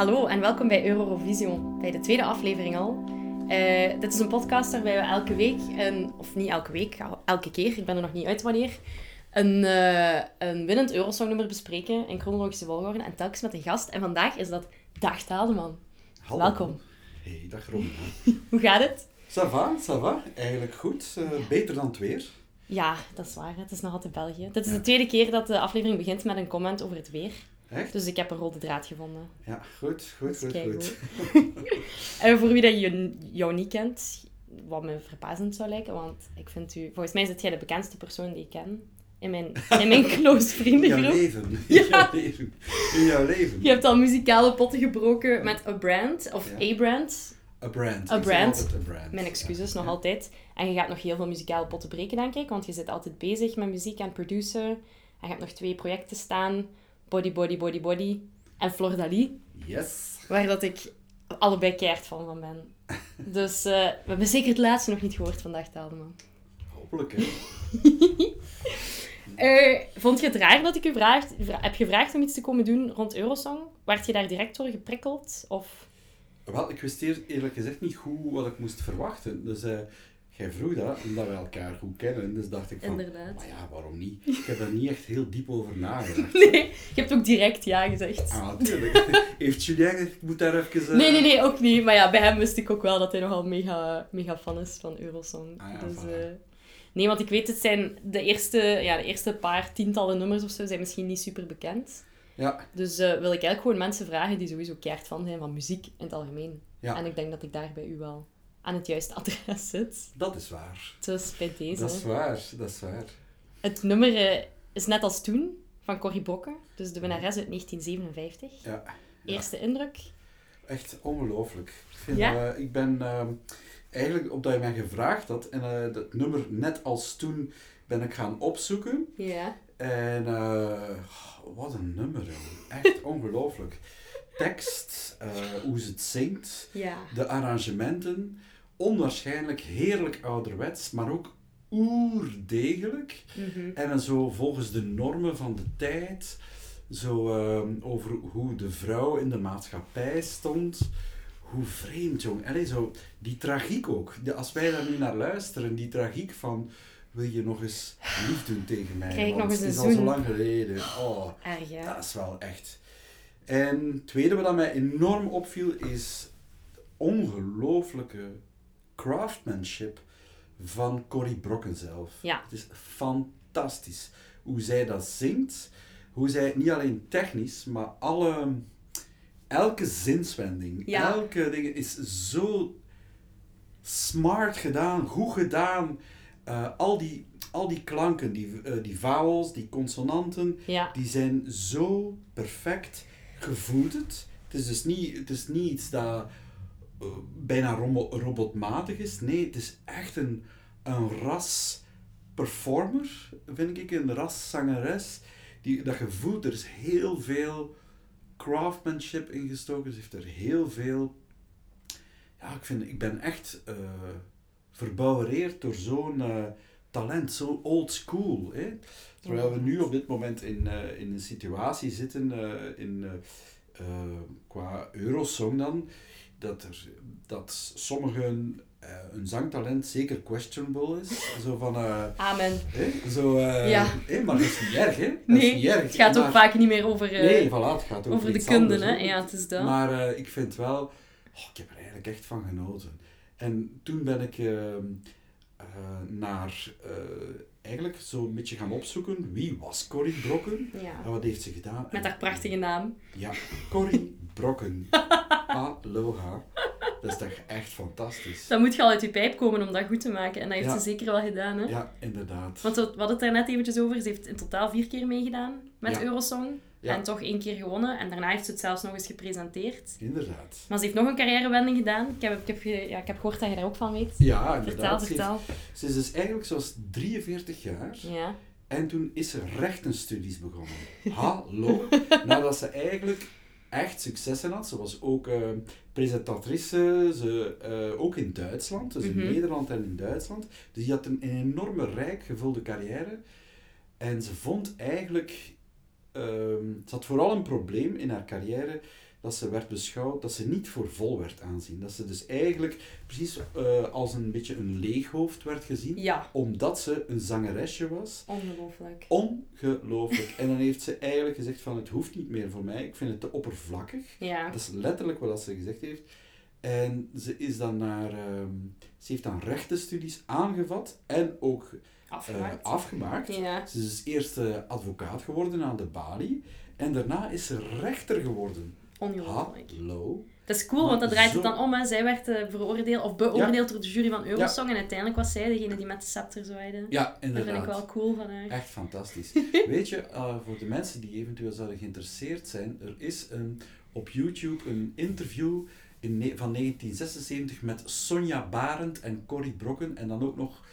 Hallo en welkom bij Eurovision, bij de tweede aflevering al. Eh, dit is een podcast waarbij we elke week, een, of niet elke week, elke keer, ik ben er nog niet uit wanneer, een, uh, een winnend Eurosongnummer bespreken in chronologische volgorde en telkens met een gast. En vandaag is dat Dag Taaldeman. Hallo. Welkom. Hey, dag Ron. Hoe gaat het? Ça va, ça va. Eigenlijk goed. Uh, beter dan het weer. Ja, dat is waar. Het is nog altijd België. Dit is de tweede keer dat de aflevering begint met een comment over het weer. Echt? Dus ik heb een rode draad gevonden. Ja, goed, goed, goed, goed. en voor wie dat je, jou niet kent, wat me verpazend zou lijken, want ik vind u... Volgens mij is jij de bekendste persoon die ik ken. In mijn, in mijn close vriendengroep. In jouw leven. In jouw leven. In jouw leven. Je hebt al muzikale potten gebroken met A Brand, of A Brand. A Brand. A Brand. A brand. Mijn excuses, nog altijd. En je gaat nog heel veel muzikale potten breken, denk ik, want je zit altijd bezig met muziek en producer. En je hebt nog twee projecten staan. Body, Body, Body, Body en Flor Dali. Yes. Waar dat ik allebei keihard van, van ben. Dus uh, we hebben zeker het laatste nog niet gehoord vandaag, Taaldeman. Hopelijk, hè. uh, vond je het raar dat ik u vraag, heb gevraagd om iets te komen doen rond Eurosong? Werd je daar direct door geprikkeld? Of... Wel, ik wist eerlijk gezegd niet goed wat ik moest verwachten. Dus uh, jij vroeg dat, omdat we elkaar goed kennen. Dus dacht ik van, Inderdaad. maar ja, waarom niet? Ik heb er niet echt heel diep over nagedacht. Nee, je hebt ook direct ja gezegd. Ah, natuurlijk. Heeft Julien gezegd, ik moet daar even... Uh... Nee, nee, nee, ook niet. Maar ja, bij hem wist ik ook wel dat hij nogal mega, mega fan is van Eurosong. Ah, ja, dus, uh... Nee, want ik weet, het zijn de eerste, ja, de eerste paar tientallen nummers of zo zijn misschien niet super bekend. Ja. Dus uh, wil ik eigenlijk gewoon mensen vragen die sowieso keihard fan zijn van muziek in het algemeen. Ja. En ik denk dat ik daar bij u wel aan het juiste adres zit. Dat is waar. Dus bij deze. Dat is waar, dat is waar. Het nummer uh, is net als toen, van Corrie Brokken. Dus de winnares uit 1957. Ja. Eerste indruk? Echt ongelooflijk. Ik, ja? uh, ik ben uh, eigenlijk, omdat je mij gevraagd had, en uh, dat nummer net als toen ben ik gaan opzoeken. Ja. En uh, wat een nummer, joh. echt ongelooflijk. Tekst, hoe ze het zingt, ja. de arrangementen, onwaarschijnlijk heerlijk ouderwets, maar ook oerdegelijk. Mm -hmm. En zo volgens de normen van de tijd, zo uh, over hoe de vrouw in de maatschappij stond. Hoe vreemd, jong. Allee, zo, die tragiek ook. De, als wij daar nu naar luisteren, die tragiek van wil je nog eens lief doen tegen mij? Krijg ik Want nog eens het is al zo lang geleden. Oh, Erg, ja. dat is wel echt. En het tweede wat mij enorm opviel is ongelooflijke craftsmanship van Corrie Brokken zelf. Ja. Het is fantastisch hoe zij dat zingt. Hoe zij niet alleen technisch, maar alle, elke zinswending, Ja. elke ding is zo smart gedaan, goed gedaan. Uh, al, die, al die klanken, die, uh, die vowels, die consonanten, Ja. die zijn zo perfect gevoederd. Het is dus niet, het is niet iets dat bijna robo robotmatig is. Nee, het is echt een, een ras performer, vind ik, een ras zangeres. Die, dat je voelt, er is heel veel craftsmanship ingestoken. Ze heeft er heel veel... Ja, ik, vind, ik ben echt uh, verbouwereerd door zo'n uh, talent, zo old school. Hè? Terwijl we nu op dit moment in, uh, in een situatie zitten, in, qua Eurosong dan, dat, er, dat sommigen een zangtalent zeker questionable is. Zo van... Amen. Hè? Zo, ja. Hè? Maar dat is niet erg, hè? Dat nee, is niet erg. het gaat maar, ook vaak niet meer over... nee, voilà, het gaat over, over de kunde, hè? Ja, het is dat. Maar ik vind wel... Oh, ik heb er eigenlijk echt van genoten. En toen ben ik uh, uh, naar uh, eigenlijk zo een beetje gaan opzoeken wie was Corrie Brokken ja. en wat heeft ze gedaan. Met haar prachtige naam. Ja, Corrie Brokken. Aloha. Dat is toch echt fantastisch. Dan moet je al uit je pijp komen om dat goed te maken. En dat heeft Ja. ze zeker wel gedaan, hè? Ja, inderdaad. Want we hadden het daar net eventjes over. Ze heeft in totaal vier keer meegedaan met Ja. Eurosong. Ja. En toch één keer gewonnen. En daarna heeft ze het zelfs nog eens gepresenteerd. Inderdaad. Maar ze heeft nog een carrièrewending gedaan. Ik heb, ik heb, ge- ja, ik heb gehoord dat je daar ook van weet. Ja, Vertel, inderdaad. Ze, heeft- vertel. ze is dus eigenlijk zoals 43 jaar. Ja. En toen is ze rechtenstudies begonnen. Hallo. Nadat ze eigenlijk echt successen had. Ze was ook eh, presentatrice, ze, eh, ook in Duitsland. Dus Mhm. in Nederland en in Duitsland. Dus die had een enorme rijk gevulde carrière. En ze vond eigenlijk... ehm, ze had vooral een probleem in haar carrière dat ze werd beschouwd, dat ze niet voor vol werd aanzien. Dat ze dus eigenlijk precies eh, als een beetje een leeghoofd werd gezien, Ja, omdat ze een zangeresje was. ongelooflijk. Ongelooflijk. En dan heeft ze eigenlijk gezegd van, het hoeft niet meer voor mij, ik vind het te oppervlakkig. Ja. Dat is letterlijk wat ze gezegd heeft. En ze is dan naar, ehm, ze heeft dan rechtenstudies aangevat en ook eh, Afgemaakt. afgemaakt. Ja. Ze is eerst eh, advocaat geworden aan de balie en daarna is ze rechter geworden. Ongelooflijk. Hallo. Dat is cool, want dat draait het dan om. Hè. Zij werd eh, veroordeeld, of beoordeeld door de jury van Eurosong. En uiteindelijk was zij degene die met de scepter zwaaide. Ja, Dat vind inderdaad. ik wel cool van haar. Echt fantastisch. Weet je, voor de mensen die eventueel zouden geïnteresseerd zijn, er is een, op YouTube een interview in, van 1976 met Sonja Barend en Corrie Brokken en dan ook nog,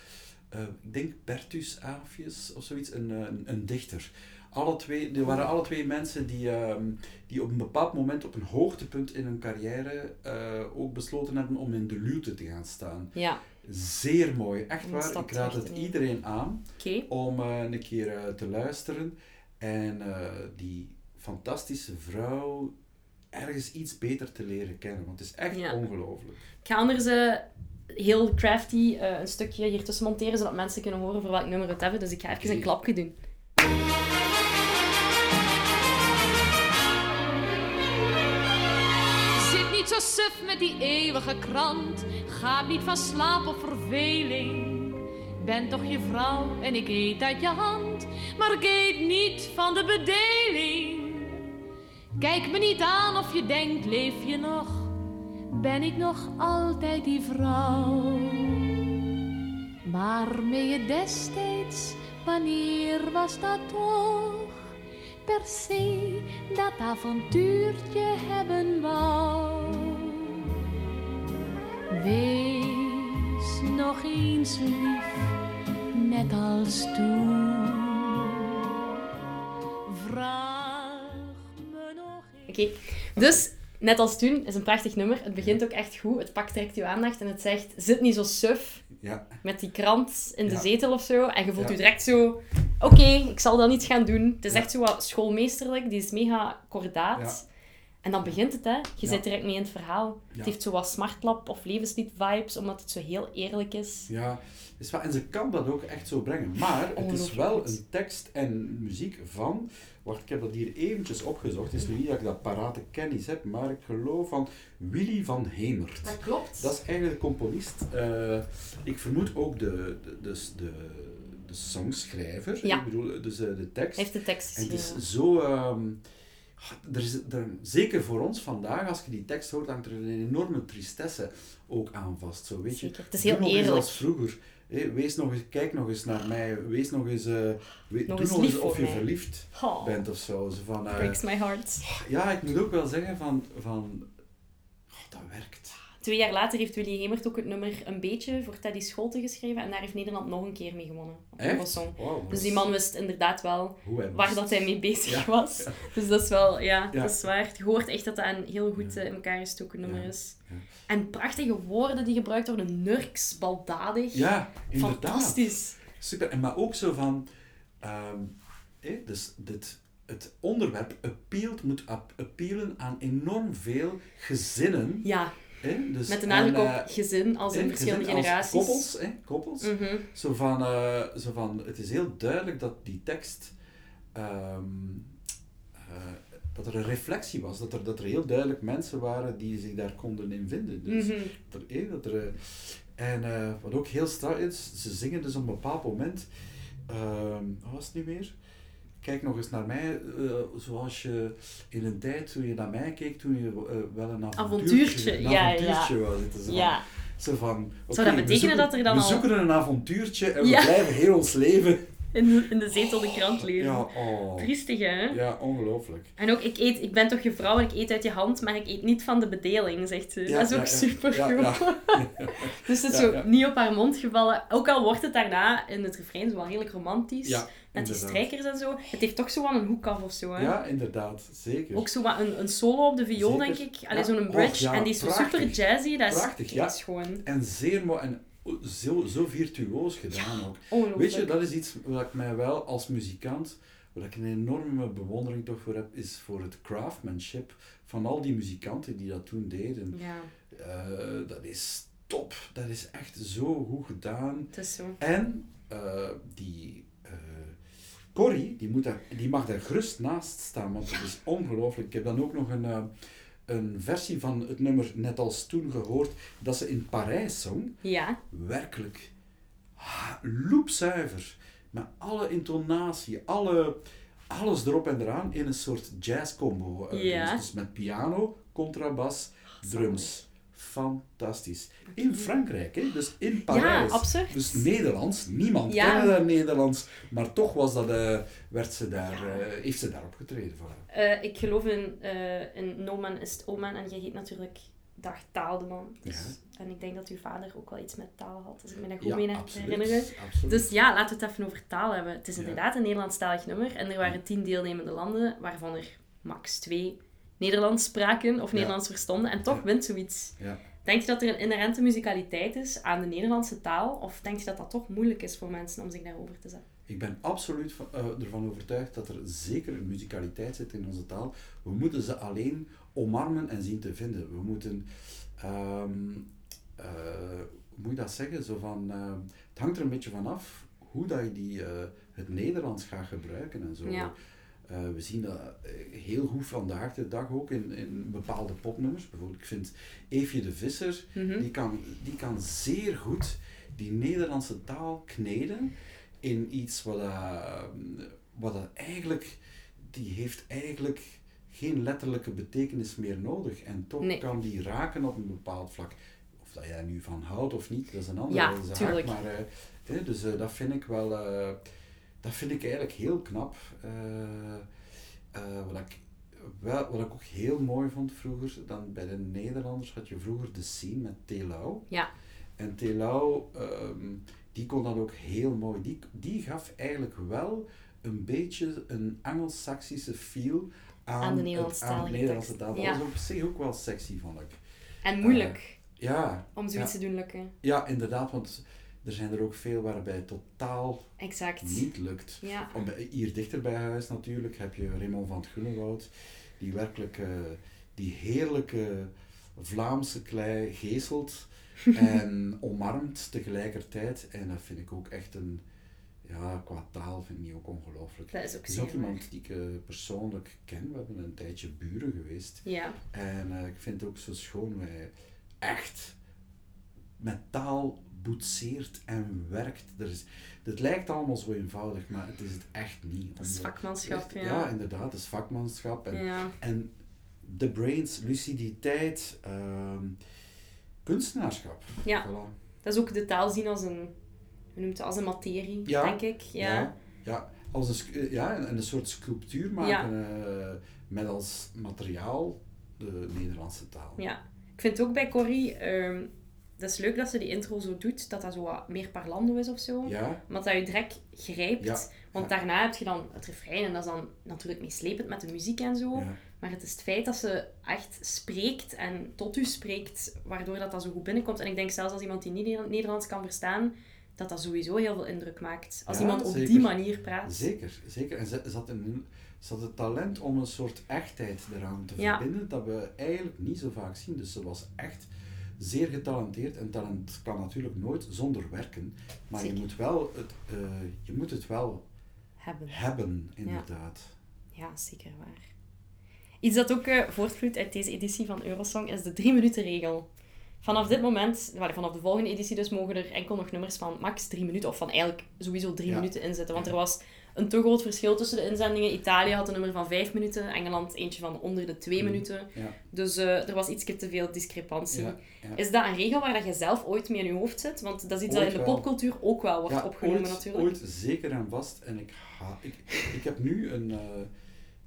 eh, ik denk Bertus Aafjes of zoiets, een, eh, een, een dichter. Alle twee, er waren alle twee mensen die, ehm, die op een bepaald moment op een hoogtepunt in hun carrière eh, ook besloten hebben om in de luwte te gaan staan. Ja, Zeer mooi, echt waar. Ik raad het iedereen aan om een keer te luisteren en die fantastische vrouw ergens iets beter te leren kennen. Want het is echt Ja. ongelooflijk. Ik ga anders eh, heel crafty eh, een stukje hier tussen monteren, zodat mensen kunnen horen voor welk nummer we het hebben. Dus ik ga even een klapje doen. Zit niet zo suf met die eeuwige krant. Ga niet van slaap of verveling. Ben toch je vrouw en ik eet uit je hand. Maar ik eet niet van de bedeling. Kijk me niet aan of je denkt, leef je nog? Ben ik nog altijd die vrouw? Waarmee je destijds, wanneer was dat toch? Per se dat avontuurtje hebben wou. Wees nog eens lief, net als toen. Dus net als toen is een prachtig nummer. Het begint ook echt goed. Het pakt direct je aandacht en het zegt: zit niet zo suf Ja, met die krant in de Ja. zetel of zo. En je voelt Ja. je direct zo: oké, ik zal dat niet gaan doen. Het is echt zo wat schoolmeesterlijk. Die is mega kordaat. En dan begint het, hè. Je Ja. zit direct mee in het verhaal. Ja. Het heeft zo wat smartlap of levenslied-vibes, omdat het zo heel eerlijk is. ja. Is wel, en ze kan dat ook echt zo brengen. Maar het is wel een tekst en muziek van... Wacht, ik heb dat hier eventjes opgezocht. Het is nu niet dat ik dat parate kennis heb, maar ik geloof van Willy van Hemert. klopt. Dat is eigenlijk de componist. Eh, ik vermoed ook de, de, dus de, de songschrijver. Ja. Ik bedoel, dus eh, de tekst. Hij heeft de tekst En het is geschreven. zo... ehm, er is, er, zeker voor ons vandaag, als je die tekst hoort, hangt er een enorme tristesse ook aan vast. Zo, weet je. Het is heel nog eerlijk. als vroeger. Hé, wees nog eens, kijk nog eens naar mij. Wees nog eens... eh, we- doe eens nog eens of je mij. verliefd Oh, bent of zo. zo van, eh, breaks my heart. ja, ik moet ook wel zeggen van... van oh, dat werkt. Twee jaar later heeft Willy Hemert ook het nummer Een Beetje voor Teddy Scholte geschreven. En daar heeft Nederland nog een keer mee gewonnen. Op Echt? Wow, Dus die man wist inderdaad wel waar dat hij mee bezig Ja. was. Dus dat is wel, ja, Ja. dat is waar. Je hoort echt dat dat een heel goed eh, in elkaar gestoken nummer is. En prachtige woorden die gebruikt worden. Nurks, baldadig. Ja, inderdaad. Fantastisch. Super. En maar ook zo van... ehm, dus dit, het onderwerp appealt, moet ap- appealen aan enorm veel gezinnen. Ja, Hè? Dus, met de nadruk en, op eh, gezin als in verschillende gezin generaties. Koppels, hè? koppels. Mhm. Zo van, eh, zo van, het is heel duidelijk dat die tekst, ehm, eh, dat er een reflectie was, dat er, dat er heel duidelijk mensen waren die zich daar konden in vinden. Dus, dat er, eh, dat er, en wat ook heel strak is, ze zingen dus op een bepaald moment, wat was het nu meer? Kijk nog eens naar mij, eh, zoals je in een tijd toen je naar mij keek, toen je eh, wel een avontuurtje, Avontuurtje, een ja, ja. avontuurtje wou zitten. Zo van, Ja, zo van, Zou dat betekenen zoeken- dat er dan We al- zoeken een avontuurtje en we blijven heel ons leven. in de, in de zetel de krant lezen. Ja, oh. Triestig, hè? Ja, ongelooflijk. En ook, ik, eet, ik ben toch je vrouw en ik eet uit je hand, maar ik eet niet van de bedeling, zegt ze. Ja, dat is ook super Ja, goed. ja. Dus het is zo niet op haar mond gevallen. Ook al wordt het daarna in het refrein zo wel redelijk romantisch. Met die strijkers en zo. Het heeft toch zo wel een hoek af of zo. Hè? Ja, inderdaad. Zeker. Ook zo wat een, een solo op de viool, Zeker. denk ik. Allee, Ja. zo'n bridge. ja, en die is zo super jazzy. Dat is, Prachtig, ja. is gewoon En zeer mooi en zo, zo virtuoos gedaan ook. Weet je, dat is iets wat ik mij wel als muzikant, waar ik een enorme bewondering toch voor heb, is voor het craftsmanship van al die muzikanten die dat toen deden. Ja, Eh, dat is top. Dat is echt zo goed gedaan. het is zo. En eh, die eh Corrie, die, moet daar, die mag daar gerust naast staan, want het is ongelooflijk. Ik heb dan ook nog een, eh, een versie van het nummer Net als toen gehoord, dat ze in Parijs zong. Ja, Werkelijk ha, loepzuiver. Met alle intonatie, alle, alles erop en eraan in een soort jazzcombo. eh, Ja. Dus, dus met piano, contrabas, drums. Fantastisch. In Frankrijk, hè? dus in ja Parijs. absurd. Dus Nederlands, niemand Ja. kende daar Nederlands, maar toch was dat, eh, werd ze daar, Ja. eh, heeft ze daar opgetreden. Voilà. Eh, ik geloof in, eh in No Man is Oman en jij heet natuurlijk Dag Taal de man. Dus, En ik denk dat uw vader ook wel iets met taal had, als ik me dat goed Ja, herinneren. absoluut. Dus ja, laten we het even over taal hebben. Het is Ja. inderdaad een Nederlandstalig nummer en er waren tien deelnemende landen, waarvan er max twee Nederlands spraken of. Nederlands verstonden. En toch wint zoiets. Ja. Denk je dat er een inherente musicaliteit is aan de Nederlandse taal? Of denk je dat dat toch moeilijk is voor mensen om zich daarover te zetten? Ik ben absoluut van- eh, ervan overtuigd dat er zeker een musicaliteit zit in onze taal. We moeten ze alleen omarmen en zien te vinden. We moeten, ehm, eh, hoe moet je dat zeggen? Zo van, eh, het hangt er een beetje van af hoe dat je die, het Nederlands gaat gebruiken en zo. Ja. Eh, we zien dat eh, heel goed vandaag de dag ook in, in bepaalde popnummers. Bijvoorbeeld, ik vind Eefje de Visser, Mhm. die, kan, die kan zeer goed die Nederlandse taal kneden in iets wat, dat, wat dat eigenlijk, die heeft eigenlijk geen letterlijke betekenis meer nodig. En toch Nee. kan die raken op een bepaald vlak. Of dat jij nu van houdt of niet, dat is een andere Ja, zaak. tuurlijk. Maar, dus dat vind ik wel, dat vind ik eigenlijk heel knap. Eh, eh, wat, ik, wel, wat ik ook heel mooi vond vroeger, dan bij de Nederlanders had je vroeger de scene met Telau. Ja. En Telau, ehm, die kon dat ook heel mooi. Die, die gaf eigenlijk wel een beetje een Anglo-Saxische feel aan, Aan de Nederlandse taal. Dat Ja. was op zich ook wel sexy, vond ik. En moeilijk Ja, om zoiets ja. te doen lukken. ja, inderdaad, want er zijn er ook veel waarbij het totaal Exact. niet lukt. Ja. Om, hier dichter bij huis natuurlijk heb je Raymond van het Groenewoud, die werkelijk eh, die heerlijke Vlaamse klei geestelt en omarmt tegelijkertijd. En dat vind ik ook echt een, ja, qua taal vind ik die ook ongelooflijk. Dat is ook is ook iemand die ik eh, persoonlijk ken. We hebben een tijdje buren geweest. Ja. En eh, ik vind het ook zo schoon hij echt met taal boetseert en werkt. Er is, het lijkt allemaal zo eenvoudig, maar het is het echt niet. Dat is vakmanschap, echt- ja. Ja, inderdaad, het is vakmanschap. En, Ja. en de brains, luciditeit, ehm, kunstenaarschap. Ja. Voilà. Dat is ook de taal zien als een, hoe noemt het, als een materie, Ja. denk ik. Ja. Ja, ja, als een, eh, ja, en een soort sculptuur maken eh, met als materiaal de Nederlandse taal. Ja. Ik vind ook bij Corrie, ehm, dat is leuk dat ze die intro zo doet, dat dat zo wat meer parlando is of zo. Ja, Want dat je direct grijpt. Ja. Want daarna heb je dan het refrein en dat is dan natuurlijk meeslepend met de muziek en zo. ja. Maar het is het feit dat ze echt spreekt en tot u spreekt, waardoor dat, dat zo goed binnenkomt. En ik denk zelfs als iemand die niet Neder- Nederlands kan verstaan, dat dat sowieso heel veel indruk maakt. Als iemand op zeker. die manier praat. Zeker, zeker. En ze, ze, had een, ze had het talent om een soort echtheid eraan te verbinden, dat we eigenlijk niet zo vaak zien. Dus ze was echt zeer getalenteerd. En talent kan natuurlijk nooit zonder werken. Maar je moet, wel het, eh, je moet het wel Hebben. hebben, inderdaad. Ja, zeker waar. Iets dat ook eh, voortvloeit uit deze editie van Eurosong is de drie minuten regel. Vanaf dit moment, wel, vanaf de volgende editie dus, mogen er enkel nog nummers van max drie minuten, of van eigenlijk sowieso drie Ja. minuten inzetten. Want Ja. er was een te groot verschil tussen de inzendingen. Italië had een nummer van vijf minuten, Engeland eentje van onder de twee Mm. minuten. Ja, Dus eh, er was iets te veel discrepantie. ja, ja. Is dat een regel waar dat je zelf ooit mee in je hoofd zit? Want dat is iets dat Ooit in de wel. popcultuur ook wel wordt Ja, opgenomen ooit, natuurlijk. Ooit zeker en vast. En ik, ha ik, ik heb nu een... eh,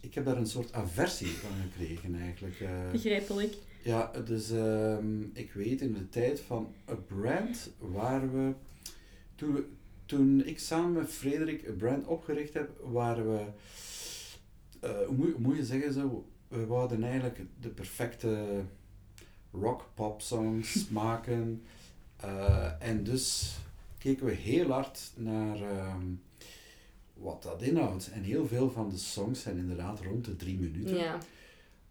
ik heb daar een soort aversie van gekregen eigenlijk. eh. Begrijpelijk. Ja, dus ehm, ik weet in de tijd van A Brand waren we. Toen, we, toen ik samen met Frederik A Brand opgericht heb, waren we. eh, hoe, moet, je zeggen zo? We wouden eigenlijk de perfecte rock-pop songs maken. Eh, en dus keken we heel hard naar. ehm, wat dat inhoudt. En heel veel van de songs zijn inderdaad rond de drie minuten. Ja.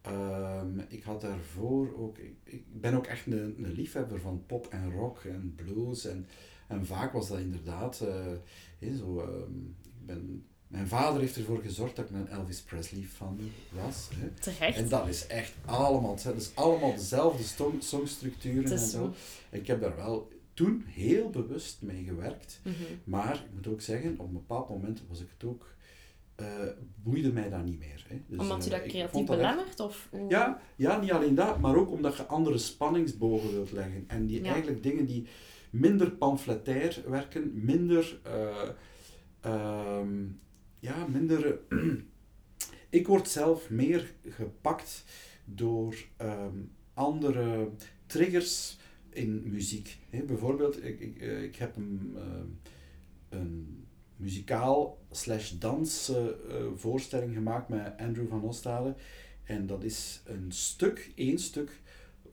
Ehm, ik had daarvoor ook, ik, ik ben ook echt een, een liefhebber van pop en rock en blues. En, en vaak was dat inderdaad hè, zo. ehm, ik ben, mijn vader heeft ervoor gezorgd dat ik een Elvis Presley fan was. Hè. Terecht. En dat is echt allemaal, het zijn dus allemaal dezelfde song, songstructuren en is zo. Ik heb daar wel toen heel bewust mee gewerkt. Mhm. Maar ik moet ook zeggen, op een bepaald moment was ik het ook, eh, boeide mij dat niet meer. Hè. Dus, Omdat je eh, dat ik creatief dat echt- belemmert? Of ja, ja, niet alleen dat, maar ook omdat je andere spanningsbogen wilt leggen. En die Ja. eigenlijk dingen die minder pamfletair werken, minder, eh, ehm, ja, minder, ik word zelf meer gepakt door ehm, andere triggers in muziek. Bijvoorbeeld, ik, ik, eh, ik heb een, eh, een muzikaal slash dans voorstelling gemaakt met Andrew van Ostade. En dat is een stuk, één stuk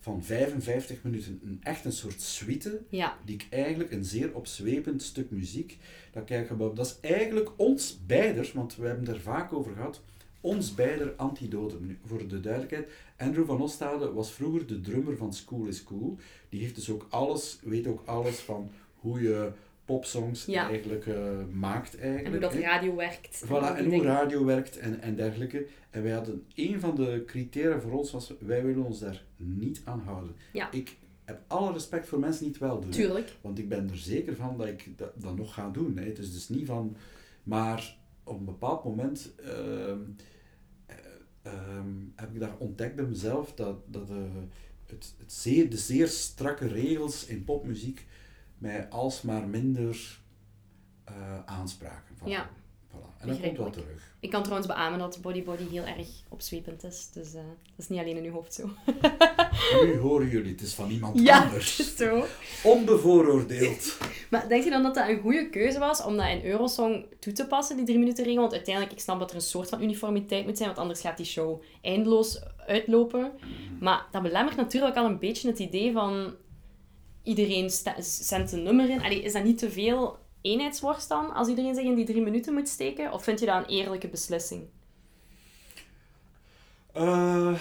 van 55 minuten. Een, echt een soort suite, Ja. die ik eigenlijk een zeer opzwepend stuk muziek, dat ik eigenlijk gebouwd. Dat is eigenlijk ons beider, want we hebben er vaak over gehad, ons beider antidotum. Nu, voor de duidelijkheid, Andrew van Ostade was vroeger de drummer van School is Cool. Die heeft dus ook alles, weet ook alles van hoe je popsongs Ja. eigenlijk eh, maakt eigenlijk. En hoe dat radio werkt. Voilà, en hoe dingen. radio werkt en, en dergelijke. En wij hadden, een van de criteria voor ons was, wij willen ons daar niet aan houden. Ja. Ik heb alle respect voor mensen die het wel doen. hè. Tuurlijk. Want ik ben er zeker van dat ik dat, dat nog ga doen. Hè. Het is dus niet van... Maar op een bepaald moment ehm, eh, ehm, heb ik daar ontdekt bij mezelf dat, dat eh, het, het zeer, de zeer strakke regels in popmuziek mij alsmaar minder eh, aanspraken. Ja. Voilà. En dat komt wel terug. Ik kan trouwens beamen dat Body Body heel erg opzwepend is. Dus eh, dat is niet alleen in uw hoofd zo. Nu horen jullie, het is van iemand Ja, anders. het is zo. Onbevooroordeeld. Maar denk je dan dat dat een goede keuze was om dat in Eurosong toe te passen, die drie minuten regel? Want uiteindelijk, ik snap dat er een soort van uniformiteit moet zijn, want anders gaat die show eindeloos uitlopen. Maar dat belemmert natuurlijk al een beetje het idee van iedereen zendt een nummer in. Allee, is dat niet te veel eenheidsworst dan, als iedereen zich in die drie minuten moet steken? Of vind je dat een eerlijke beslissing? Eh,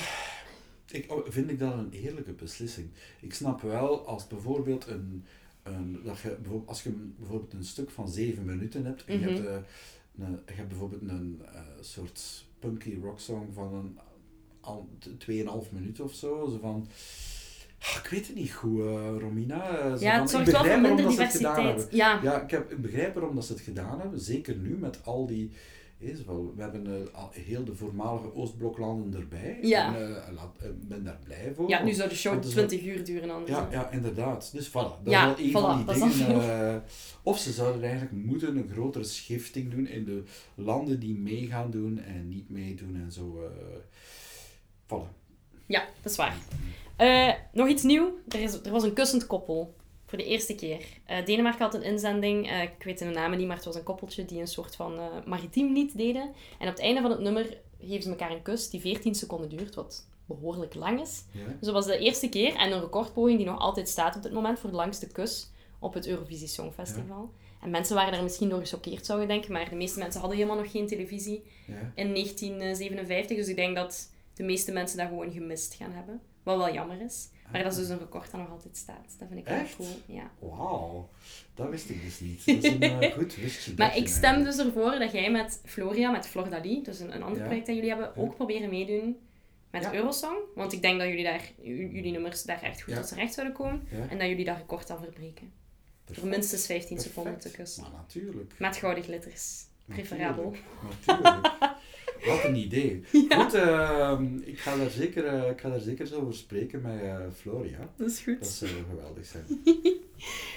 ik, oh, vind ik dat een eerlijke beslissing. Ik snap wel als bijvoorbeeld een, een dat je, als je bijvoorbeeld een stuk van zeven minuten hebt en je, Mhm. hebt, eh, een, je hebt bijvoorbeeld een eh, soort punky rocksong van een al- t- tweeënhalf minuten of zo, zo van ah, ik weet het niet goed, eh, Romina. eh, zo Ja, het ik zorgt wel voor minder dat ze het gedaan diversiteit. hebben. Ja, Ja, ik, heb, ik begrijp waarom dat ze het gedaan hebben. Zeker nu met al die. Is wel, we hebben al heel de voormalige Oostbloklanden erbij. Ja. En uh, ben daar blij voor. ja nu zou de show Want het is 20 uur duren anders. ja, ja, inderdaad. Dus voilà, dat Ja, is wel een voilà, van die dingen. of ze zouden eigenlijk moeten een grotere schifting doen in de landen die mee gaan doen en niet meedoen en zo. voilà. Ja, dat is waar. Eh, nog iets nieuw. Er, is, er was een kussend koppel. Voor de eerste keer. Eh, Denemarken had een inzending. eh, ik weet de namen niet, maar het was een koppeltje die een soort van maritiem lied deden. En op het einde van het nummer geven ze elkaar een kus die 14 seconden duurt, wat behoorlijk lang is. Ja. Dus dat was de eerste keer en een recordpoging die nog altijd staat op dit moment voor de langste kus op het Eurovisie Songfestival. En mensen waren er misschien door gechoqueerd, zou je denken, maar de meeste mensen hadden helemaal nog geen televisie Ja. in 1957. Dus ik denk dat de meeste mensen dat gewoon gemist gaan hebben. Wat wel jammer is. Maar dat is dus een record dat nog altijd staat. Dat vind ik Echt? cool. Ja. Wauw, dat wist ik dus niet. Dat is een eh, goed wistje. Maar ik stem dus ervoor dat jij met Floria, met Flordali, dus een, een ander Ja. project dat jullie hebben, ook proberen meedoen met Ja. Eurosong. Want ik denk dat jullie, daar, jullie nummers daar echt goed tot z'n recht zouden komen. En dat jullie dat record dan verbreken. Perfect. Voor minstens 15 seconden te kussen. Maar natuurlijk. Met gouden glitters. Preferabel. Natuurlijk. Natuurlijk. Wat een idee. Goed, ehm, ik, ga daar zeker, eh, ik ga daar zeker zo over spreken met eh, Floria. Dat is goed. Dat zou geweldig zijn.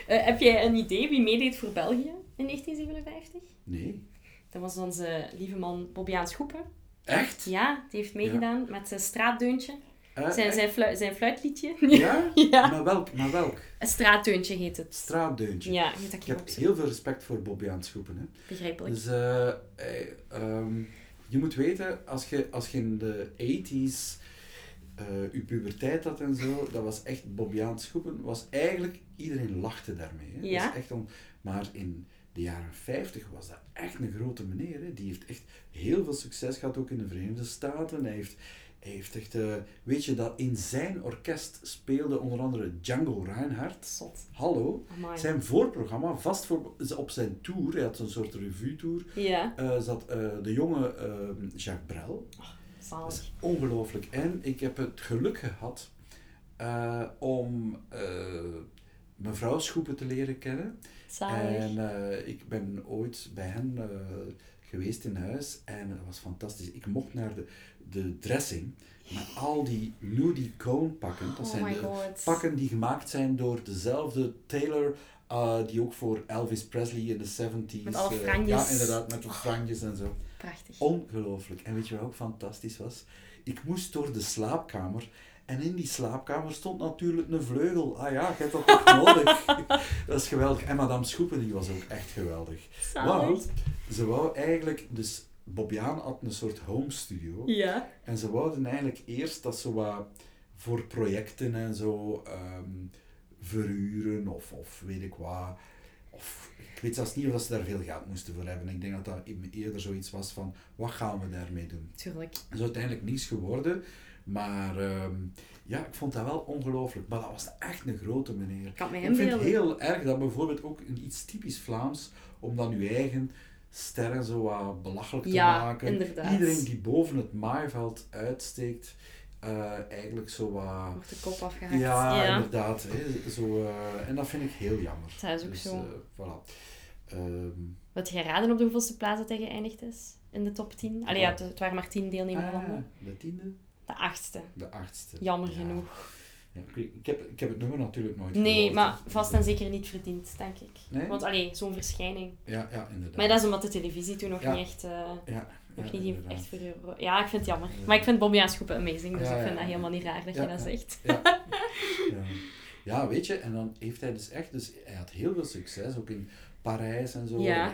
Eh, heb jij een idee wie meedeed voor België in 1957? Nee. Dat was onze lieve man Bobbiaan Schoepen. Echt? Ja, die heeft meegedaan met zijn straatdeuntje. Zijn, zijn, zijn fluitliedje. Ja? Ja. Maar welk? Maar welk? Een straatdeuntje heet het. Straatdeuntje. Ja, Ik heb heel veel respect voor Bobby aan het schoepen. Hè. Begrijpelijk. Dus eh, eh, ehm, je moet weten, als je, als je in de 80s eh je puberteit had en zo, dat was echt Bobby aan het schoepen, was eigenlijk, iedereen lachte daarmee. Hè. Ja. Dat is echt om, maar in de jaren 50 was dat echt een grote meneer. Hè. Die heeft echt heel veel succes gehad, ook in de Verenigde Staten. Hij heeft, hij heeft echt, eh, weet je dat in zijn orkest speelde onder andere Django Reinhardt. Zot. Hallo. Amai. Zijn voorprogramma, vast voor, op zijn tour, hij had een soort revue-tour, Ja, eh, zat eh, de jonge eh, Jacques Brel. Dat zalig. is ongelooflijk. En ik heb het geluk gehad eh, om mevrouw Schoepen te leren kennen. Zalig. En ik ben ooit bij hen geweest in huis en dat was fantastisch. Ik mocht naar de, de dressing met al die nudie cone pakken. Dat Oh zijn de god. pakken die gemaakt zijn door dezelfde tailor eh, die ook voor Elvis Presley in de 70s. Met alle eh, ja, inderdaad, met de franjes en zo. Prachtig. Ongelooflijk. En weet je wat ook fantastisch was? Ik moest door de slaapkamer. En in die slaapkamer stond natuurlijk een vleugel. Ah ja, je hebt dat toch nodig. dat is geweldig. En Madame Schoepen, die was ook echt geweldig. Zalig. Want ze wou eigenlijk... Dus Bobjaan had een soort home studio. Ja. En ze wouden eigenlijk eerst dat ze wat voor projecten en zo ehm, verhuren of, of weet ik wat. Of, ik weet zelfs niet of dat ze daar veel geld moesten voor hebben. Ik denk dat dat eerder zoiets was van, wat gaan we daarmee doen? Tuurlijk. Dat is uiteindelijk niets geworden. Maar ehm, ja, ik vond dat wel ongelooflijk. Maar dat was echt een grote meneer. Ik kan me Ik vind het heel erg dat bijvoorbeeld ook een iets typisch Vlaams, om dan uw eigen sterren zo wat belachelijk te Ja, maken. inderdaad. Iedereen die boven het maaiveld uitsteekt, eh, eigenlijk zo wat... Wordt de kop afgehakt. Ja, ja. inderdaad. Hè, zo, eh, en dat vind ik heel jammer. Dat is ook Dus, zo. eh, voilà. Ehm, Wat je raden op de hoeveelste plaats dat hij geëindigd is? In de top 10? Allee, ja, het, het waren maar 10 deelnemende ah, landen. de tiende, De achtste. de achtste. Jammer Ja. genoeg. Ja, ik, heb, ik heb het nummer natuurlijk nooit Nee, gehoord, maar vast en zeker niet verdiend, denk ik. Nee? Want allee, zo'n verschijning. Ja, ja, inderdaad. Maar dat is omdat de televisie toen nog niet echt, nog niet inderdaad. echt voor Ja, ik vind het jammer. Ja. Maar ik vind Bobby Aanschoepen amazing, dus ik vind dat helemaal niet raar dat je dat zegt. Ja. ja. weet je, en dan heeft hij dus echt, dus hij had heel veel succes, ook in Parijs en zo. Ja.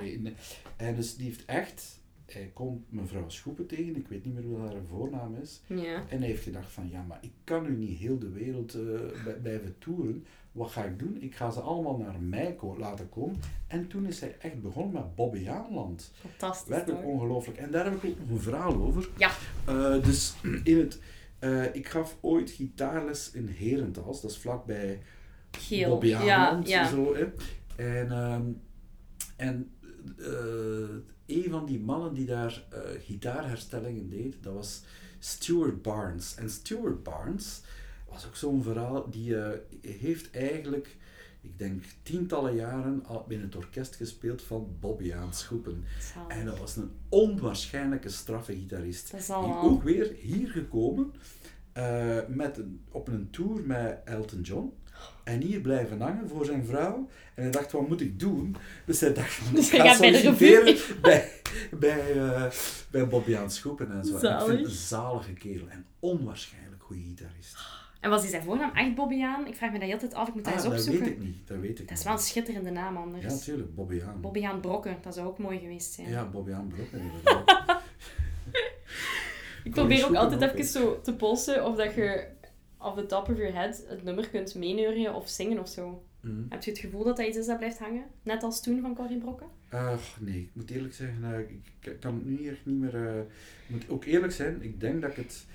En dus die heeft echt, hij komt mevrouw Schoepen tegen, ik weet niet meer hoe haar voornaam is, Ja. en hij heeft gedacht van, ja, maar ik kan nu niet heel de wereld bij- blijven toeren. Wat ga ik doen? Ik ga ze allemaal naar mij ko- laten komen. En toen is hij echt begonnen met Bobbejaanland. Fantastisch Werkelijk ongelooflijk. En daar heb ik ook nog een verhaal over. Ja. Eh, dus in het, eh, ik gaf ooit gitaarles in Herentals, dat is vlakbij Geel. Bobbejaanland. Ja, ja. Zo, hè. En, ehm, en een van die mannen die daar eh, gitaarherstellingen deed, dat was Stuart Barnes. En Stuart Barnes was ook zo'n verhaal, die eh, heeft eigenlijk, ik denk tientallen jaren al in het orkest gespeeld van Bobby Aanschoepen. En dat was een onwaarschijnlijke straffe gitarist. Dat is Die ook weer hier gekomen eh, met een, op een tour met Elton John. En hier blijven hangen voor zijn vrouw. En hij dacht, wat moet ik doen? Dus hij dacht, van, Dus ik hij ga gaat bij de solliciteren bij, bij, eh, bij Bobby aan Schoepen en zo. En ik vind een zalige kerel en onwaarschijnlijk goede gitarist. En was die zijn voornaam echt Bobby aan? Ik vraag me dat altijd af. Ik moet dat Ah, eens dat opzoeken. weet ik niet. Dat weet ik Dat is niet. wel een schitterende naam anders. Ja, natuurlijk. Bobby aan. Bobby aan Brokken, dat zou ook mooi geweest zijn. Ja, Bobby aan Brokken. Ik probeer ook altijd even zo te polsen of dat je off the top of your head het nummer kunt meeneuren of zingen of zo. Mhm. Heb je het gevoel dat dat iets is dat blijft hangen? Net als toen van Corrie Brokken? Ach, nee, ik moet eerlijk zeggen, ik, ik kan het nu echt niet meer... eh, ik moet ook eerlijk zijn, ik denk dat ik het...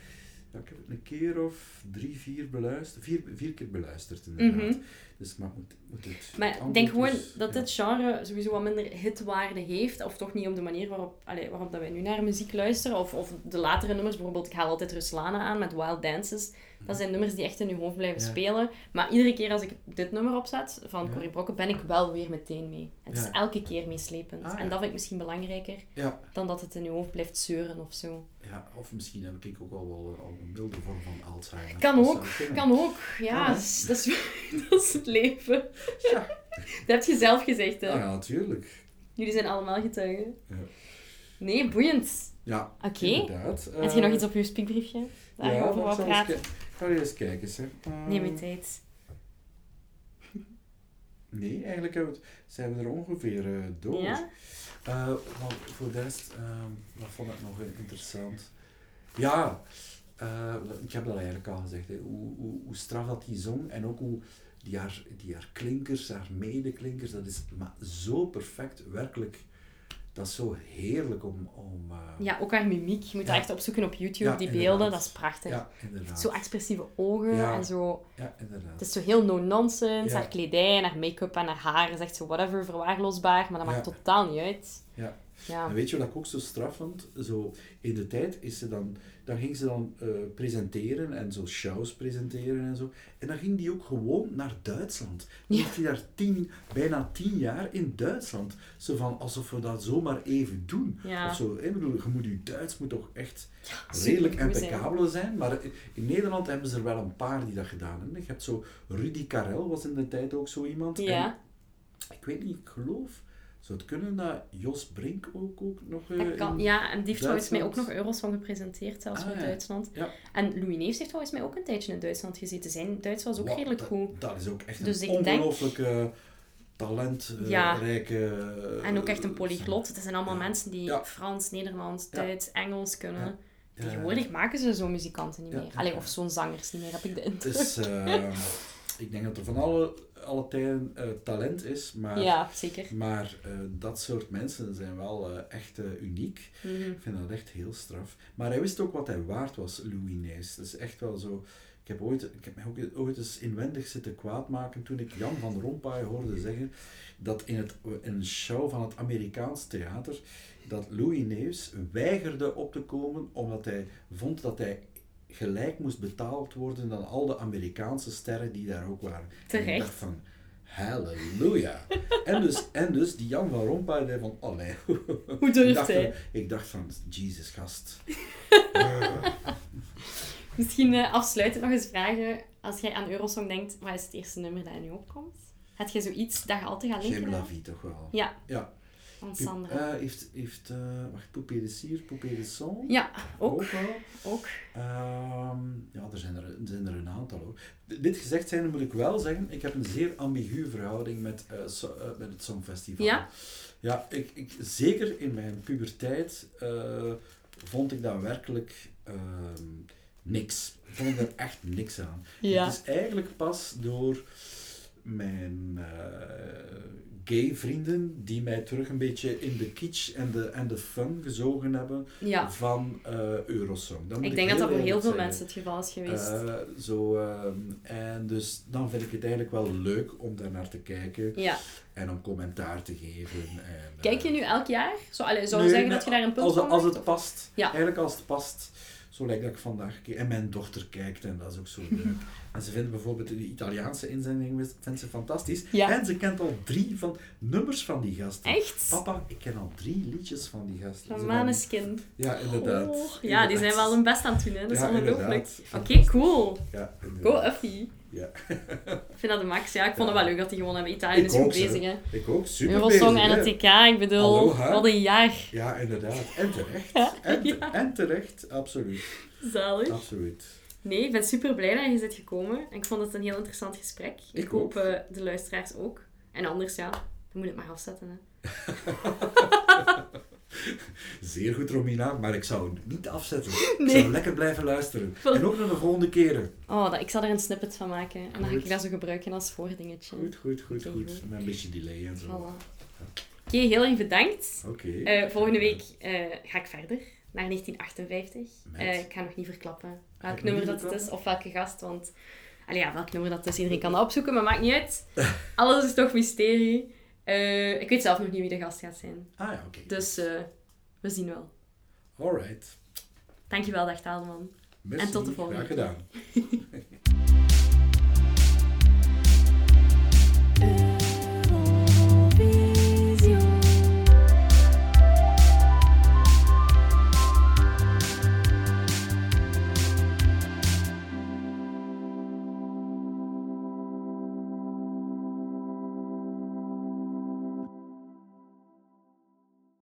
Ja, ik heb het een keer of drie, vier beluisterd. Vier, vier keer beluisterd, inderdaad. Mhm. Dus maar moet, moet het... Maar ik denk gewoon is- dat ja. dit genre sowieso wat minder hitwaarde heeft. Of toch niet op de manier waarop, allee, waarop dat wij nu naar muziek luisteren. Of, of de latere nummers. Bijvoorbeeld, ik haal altijd Ruslana aan met Wild Dances. Dat zijn nummers die echt in je hoofd blijven Ja. spelen. Maar iedere keer als ik dit nummer opzet van Ja. Corrie Brokken, ben ik wel weer meteen mee. Het is elke keer meeslepend. Ah. En dat vind ik misschien belangrijker dan dat het in je hoofd blijft zeuren of zo. Ja, of misschien heb ik ook al wel al een milde vorm van Alzheimer. Kan ook, kan ook. Ja, dat, is, dat, is, het leven. Ja. Dat heb je zelf gezegd, hè? Ah, ja, natuurlijk. Jullie zijn allemaal getuigen. Ja. Nee, boeiend. Ja, Oké. inderdaad. Heb je nog Eh, iets op je spiekbriefje? Daar ja, over zal eens praten? Ga je eens kijken, zeg. Eh, Neem je tijd. Nee, eigenlijk zijn we er ongeveer eh, door. Ja? Eh, want voor de rest, ehm, wat vond ik nog interessant? Ja, eh, ik heb dat eigenlijk al gezegd, hoe, hoe, straf dat hij zong en ook hoe die haar, die haar klinkers, haar medeklinkers, dat is maar zo perfect, werkelijk. Dat is zo heerlijk om... om eh, Ja, ook haar mimiek. Je moet Ja. dat echt opzoeken op YouTube, Ja, die inderdaad. beelden. Dat is prachtig. ja, inderdaad. Zo expressieve ogen Ja. en zo... Ja, inderdaad. Het is zo heel no-nonsense. Haar kledij en haar make-up en haar haar is echt zo whatever, verwaarloosbaar. Maar dat maakt totaal niet uit. Ja. Ja. En weet je wat ik ook zo straf vond? Zo, in de tijd is ze dan, dan ging ze dan eh, presenteren en zo shows presenteren en zo. En dan ging die ook gewoon naar Duitsland. Dan Ja. hij daar tien, bijna tien jaar in Duitsland. Zo van, alsof we dat zomaar even doen. Ja. Of zo. Ik bedoel, je moet je Duits moet toch echt redelijk impeccabel zijn. Maar in Nederland hebben ze er wel een paar die dat gedaan hebben. Je hebt zo, Rudy Karel was in de tijd ook zo iemand. Ja. En ik weet niet, ik geloof, zou het kunnen dat Jos Brink ook, ook nog... eh, kan, ja, en die heeft volgens mij ook nog Eurosong gepresenteerd, zelfs Ah. Duitsland. Ja. En Louis Neefs heeft volgens mij ook een tijdje in Duitsland gezeten. Zijn Duits was ook Wat, redelijk goed. Dat is ook echt Dus een ik denk- ongelooflijke talentrijke... Ja. rijke, En ook echt een polyglot. Het zijn allemaal Ja. mensen die Ja. Frans, Nederlands. Duits, Engels kunnen. Tegenwoordig maken ze zo'n muzikanten niet meer. ja, Allee, ja. of zo'n zangers niet meer, heb ik de Het indruk. is... eh, ik denk dat er van alle, alle tijden eh, talent is, maar... Ja, zeker. Maar eh, dat soort mensen zijn wel eh, echt uniek. Mhm. Ik vind dat echt heel straf. Maar hij wist ook wat hij waard was, Louis Nijs. Dat is echt wel zo... Ik heb, ooit, ik heb mij ook ooit eens inwendig zitten kwaadmaken toen ik Jan van Rompuy hoorde zeggen dat in, het, in een show van het Amerikaans theater dat Louis Neefs weigerde op te komen omdat hij vond dat hij gelijk moest betaald worden dan al de Amerikaanse sterren die daar ook waren. En ik Terecht. dacht van, halleluja. en, dus, en dus die Jan van Rompuy zei van, oh nee. Hoe durft dacht hij? van, ik dacht van, Jesus gast. Misschien eh, afsluitend nog eens vragen. Als jij aan Eurosong denkt, wat is het eerste nummer dat in je opkomt? Heb je zoiets dat je altijd gaat J'aime linken? la vie toch wel. Ja, Ja. Van Sandra. Eh, heeft, heeft eh, wacht, Poupée de Cire, Poupée de Son? Ja, ook. wel. ook. Ehm, ja, er zijn er, er zijn er een aantal hoor. D- Dit gezegd zijnde moet ik wel zeggen, ik heb een zeer ambiguë verhouding met, eh, so- met het Songfestival. Ja? Ja, ik, ik, zeker in mijn puberteit vond ik dat werkelijk ehm, niks. Vond ik er echt niks aan. Ja. Het is eigenlijk pas door mijn gay vrienden die mij terug een beetje in de kitsch en de, en de fun gezogen hebben Ja. van eh, Eurosong. Ik denk dat dat voor heel veel zeggen. mensen het geval is geweest. Eh, zo, ehm, en dus dan vind ik het eigenlijk wel leuk om daar naar te kijken ja. en om commentaar te geven. En, eh, Kijk je nu elk jaar? Zo, allee, zou je Nee, zeggen dat je daar een punt als, van als maakt, het of- past. Ja. Eigenlijk als het past. Zo lijkt dat ik vandaag. En mijn dochter kijkt en dat is ook zo leuk. en ze vindt bijvoorbeeld de Italiaanse inzending vindt ze fantastisch. Ja. En ze kent al drie van nummers van die gasten. Echt? Papa, ik ken al drie liedjes van die gasten. Van Maneskin. Ja, inderdaad. Oh, ja, die zijn wel hun best aan het doen, hè. Dat is Ja, ongelooflijk. Oké, cool. Ja, Go inderdaad. Ja. Ik vind dat de max. Ja, ik vond Ja. het wel leuk dat die gewoon hebben. Italië Ik is goed bezig, hè. Ik ook, super Eurosong bezig, en het TK, ik bedoel, Hallo, hè? wat een jaar. Ja, inderdaad. En terecht. En, te- Ja. en terecht, absoluut. Zalig. Absoluut. Nee, ik ben super blij dat je bent gekomen. En ik vond het een heel interessant gesprek. Ik, Ik hoop ook. eh, de luisteraars ook. En anders, ja, dan moet je het maar afzetten. Hè. Zeer goed, Romina, maar ik zou het niet afzetten. Ik zou lekker blijven luisteren. En ook naar de volgende keren. Oh, dat, ik zal er een snippet van maken. En dan ga ik dat zo gebruiken als voordingetje. Goed, goed, goed, goed. Met een beetje delay en zo. Voilà. Oké, heel erg bedankt. Oké. Eh, volgende week eh, ga ik verder naar 1958. Met? Eh, ik ga nog niet verklappen welk nummer dat het is of welke gast. Want allee, ja, welk nummer dat is, iedereen kan dat opzoeken, maar maakt niet uit. Alles is toch mysterie. Eh, ik weet zelf nog niet wie de gast gaat zijn. Ah ja, oké. Dus eh, we zien wel. Alright. Dankjewel, dag Taalman. Merci. tot de volgende Graag gedaan.